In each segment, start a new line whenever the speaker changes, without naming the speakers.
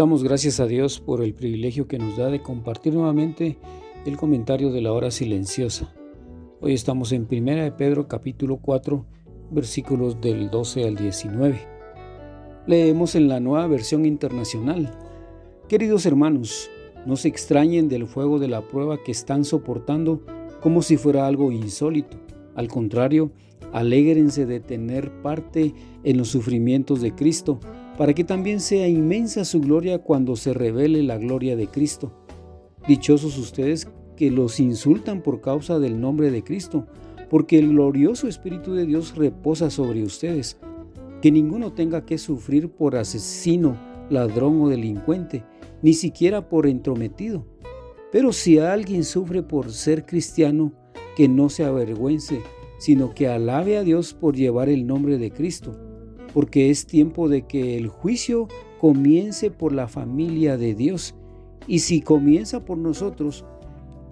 Damos gracias a Dios por el privilegio que nos da de compartir nuevamente el comentario de la hora silenciosa. Hoy estamos en 1 de Pedro capítulo 4 versículos del 12 al 19. Leemos en la nueva versión internacional. Queridos hermanos, no se extrañen del fuego de la prueba que están soportando como si fuera algo insólito. Al contrario, alégrense de tener parte en los sufrimientos de Cristo para que también sea inmensa su gloria cuando se revele la gloria de Cristo. Dichosos ustedes que los insultan por causa del nombre de Cristo, porque el glorioso Espíritu de Dios reposa sobre ustedes. Que ninguno tenga que sufrir por asesino, ladrón o delincuente, ni siquiera por entrometido. Pero si alguien sufre por ser cristiano, que no se avergüence, sino que alabe a Dios por llevar el nombre de Cristo porque es tiempo de que el juicio comience por la familia de Dios. Y si comienza por nosotros,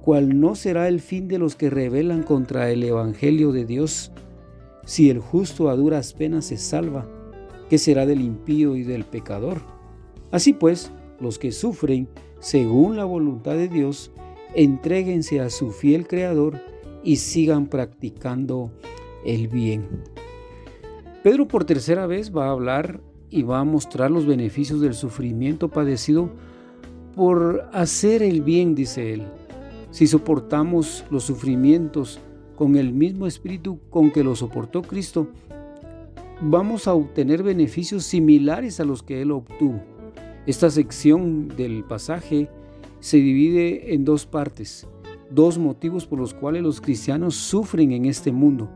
¿cuál no será el fin de los que rebelan contra el Evangelio de Dios? Si el justo a duras penas se salva, ¿qué será del impío y del pecador? Así pues, los que sufren según la voluntad de Dios, entréguense a su fiel Creador y sigan practicando el bien. Pedro por tercera vez va a hablar y va a mostrar los beneficios del sufrimiento padecido por hacer el bien, dice él. Si soportamos los sufrimientos con el mismo espíritu con que lo soportó Cristo, vamos a obtener beneficios similares a los que él obtuvo. Esta sección del pasaje se divide en dos partes, dos motivos por los cuales los cristianos sufren en este mundo.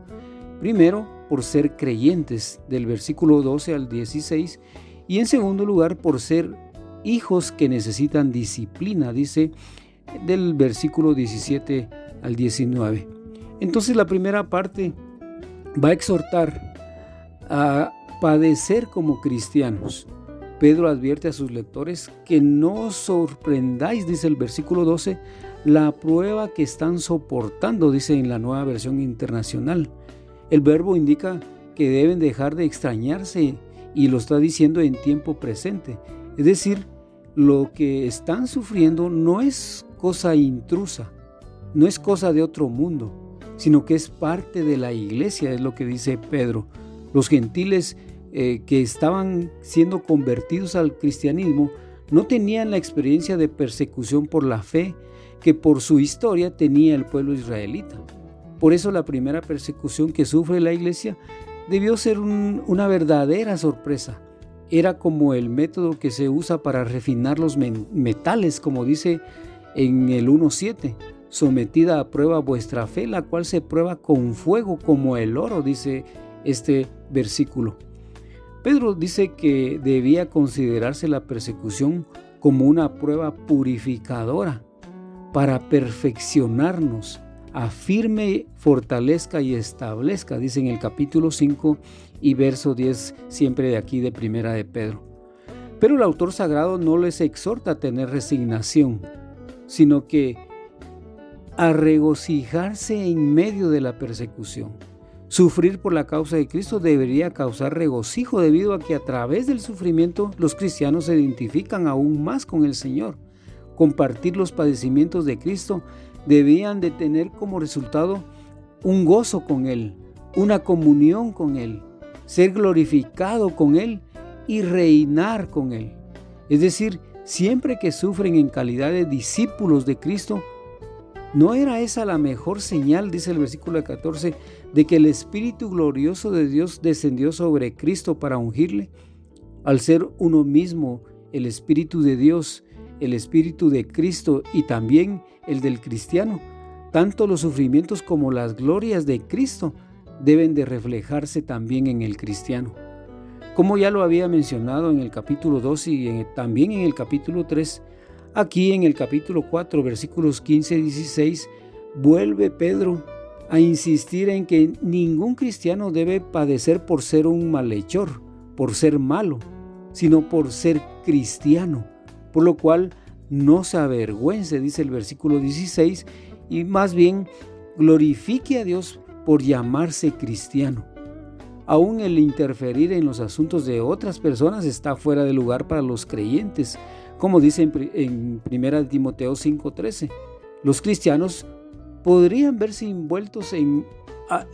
Primero, por ser creyentes, del versículo 12 al 16, y en segundo lugar, por ser hijos que necesitan disciplina, dice del versículo 17 al 19. Entonces la primera parte va a exhortar a padecer como cristianos. Pedro advierte a sus lectores que no sorprendáis, dice el versículo 12, la prueba que están soportando, dice en la nueva versión internacional. El verbo indica que deben dejar de extrañarse y lo está diciendo en tiempo presente. Es decir, lo que están sufriendo no es cosa intrusa, no es cosa de otro mundo, sino que es parte de la iglesia, es lo que dice Pedro. Los gentiles eh, que estaban siendo convertidos al cristianismo no tenían la experiencia de persecución por la fe que por su historia tenía el pueblo israelita. Por eso la primera persecución que sufre la iglesia debió ser una verdadera sorpresa. Era como el método que se usa para refinar los metales, como dice en el 1.7. Sometida a prueba vuestra fe, la cual se prueba con fuego como el oro, dice este versículo. Pedro dice que debía considerarse la persecución como una prueba purificadora para perfeccionarnos afirme, fortalezca y establezca, dice en el capítulo 5 y verso 10, siempre de aquí de Primera de Pedro. Pero el autor sagrado no les exhorta a tener resignación, sino que a regocijarse en medio de la persecución. Sufrir por la causa de Cristo debería causar regocijo debido a que a través del sufrimiento los cristianos se identifican aún más con el Señor. Compartir los padecimientos de Cristo debían de tener como resultado un gozo con Él, una comunión con Él, ser glorificado con Él y reinar con Él. Es decir, siempre que sufren en calidad de discípulos de Cristo, ¿no era esa la mejor señal, dice el versículo 14, de que el Espíritu glorioso de Dios descendió sobre Cristo para ungirle? Al ser uno mismo el Espíritu de Dios, el Espíritu de Cristo y también el del cristiano, tanto los sufrimientos como las glorias de Cristo deben de reflejarse también en el cristiano. Como ya lo había mencionado en el capítulo 2 y también en el capítulo 3, aquí en el capítulo 4, versículos 15 y 16, vuelve Pedro a insistir en que ningún cristiano debe padecer por ser un malhechor, por ser malo, sino por ser cristiano, por lo cual no se avergüence, dice el versículo 16, y más bien glorifique a Dios por llamarse cristiano. Aún el interferir en los asuntos de otras personas está fuera de lugar para los creyentes, como dice en, 1 Timoteo 5:13. Los cristianos podrían verse envueltos en,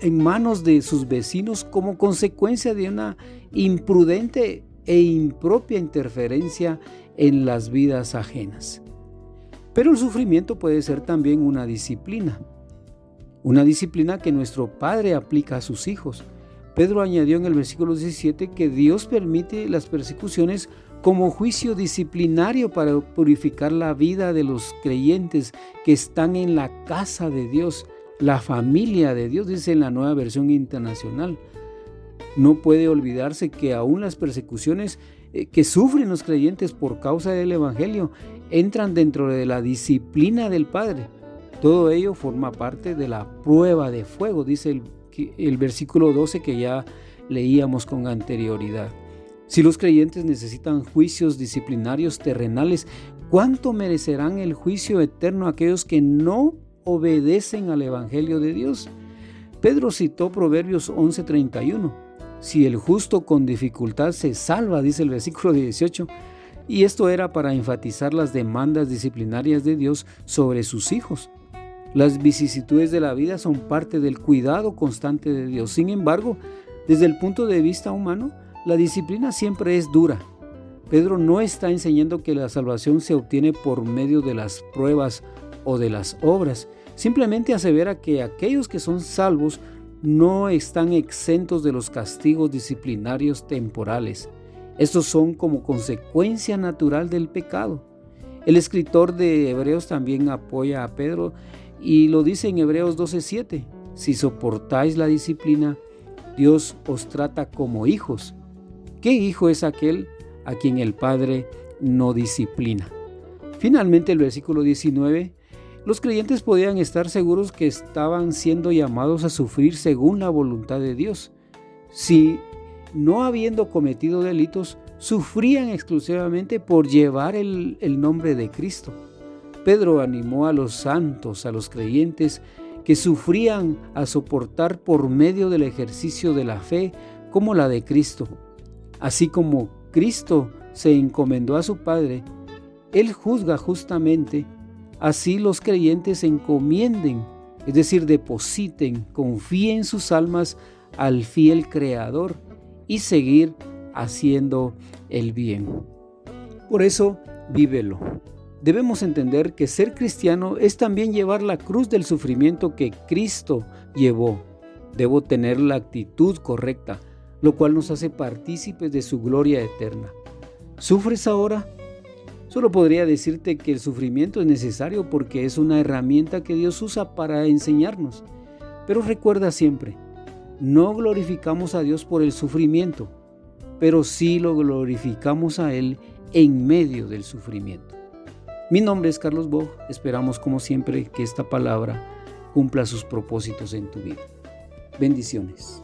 en manos de sus vecinos como consecuencia de una imprudente e impropia interferencia en las vidas ajenas. Pero el sufrimiento puede ser también una disciplina. Una disciplina que nuestro Padre aplica a sus hijos. Pedro añadió en el versículo 17 que Dios permite las persecuciones como juicio disciplinario para purificar la vida de los creyentes que están en la casa de Dios, la familia de Dios, dice en la nueva versión internacional. No puede olvidarse que aún las persecuciones que sufren los creyentes por causa del Evangelio entran dentro de la disciplina del Padre. Todo ello forma parte de la prueba de fuego, dice el, el versículo 12 que ya leíamos con anterioridad. Si los creyentes necesitan juicios disciplinarios terrenales, ¿cuánto merecerán el juicio eterno aquellos que no obedecen al Evangelio de Dios? Pedro citó Proverbios 11:31. Si el justo con dificultad se salva, dice el versículo 18, y esto era para enfatizar las demandas disciplinarias de Dios sobre sus hijos. Las vicisitudes de la vida son parte del cuidado constante de Dios. Sin embargo, desde el punto de vista humano, la disciplina siempre es dura. Pedro no está enseñando que la salvación se obtiene por medio de las pruebas o de las obras. Simplemente asevera que aquellos que son salvos no están exentos de los castigos disciplinarios temporales. Estos son como consecuencia natural del pecado. El escritor de Hebreos también apoya a Pedro y lo dice en Hebreos 12:7. Si soportáis la disciplina, Dios os trata como hijos. ¿Qué hijo es aquel a quien el Padre no disciplina? Finalmente el versículo 19, los creyentes podían estar seguros que estaban siendo llamados a sufrir según la voluntad de Dios. Si no habiendo cometido delitos, sufrían exclusivamente por llevar el, nombre de Cristo. Pedro animó a los santos, a los creyentes, que sufrían a soportar por medio del ejercicio de la fe como la de Cristo. Así como Cristo se encomendó a su Padre, Él juzga justamente, así los creyentes encomienden, es decir, depositen, confíen sus almas al fiel Creador y seguir haciendo el bien. Por eso, vívelo. Debemos entender que ser cristiano es también llevar la cruz del sufrimiento que Cristo llevó. Debo tener la actitud correcta, lo cual nos hace partícipes de su gloria eterna. ¿Sufres ahora? Solo podría decirte que el sufrimiento es necesario porque es una herramienta que Dios usa para enseñarnos. Pero recuerda siempre, no glorificamos a Dios por el sufrimiento, pero sí lo glorificamos a Él en medio del sufrimiento. Mi nombre es Carlos Bog, esperamos como siempre que esta palabra cumpla sus propósitos en tu vida. Bendiciones.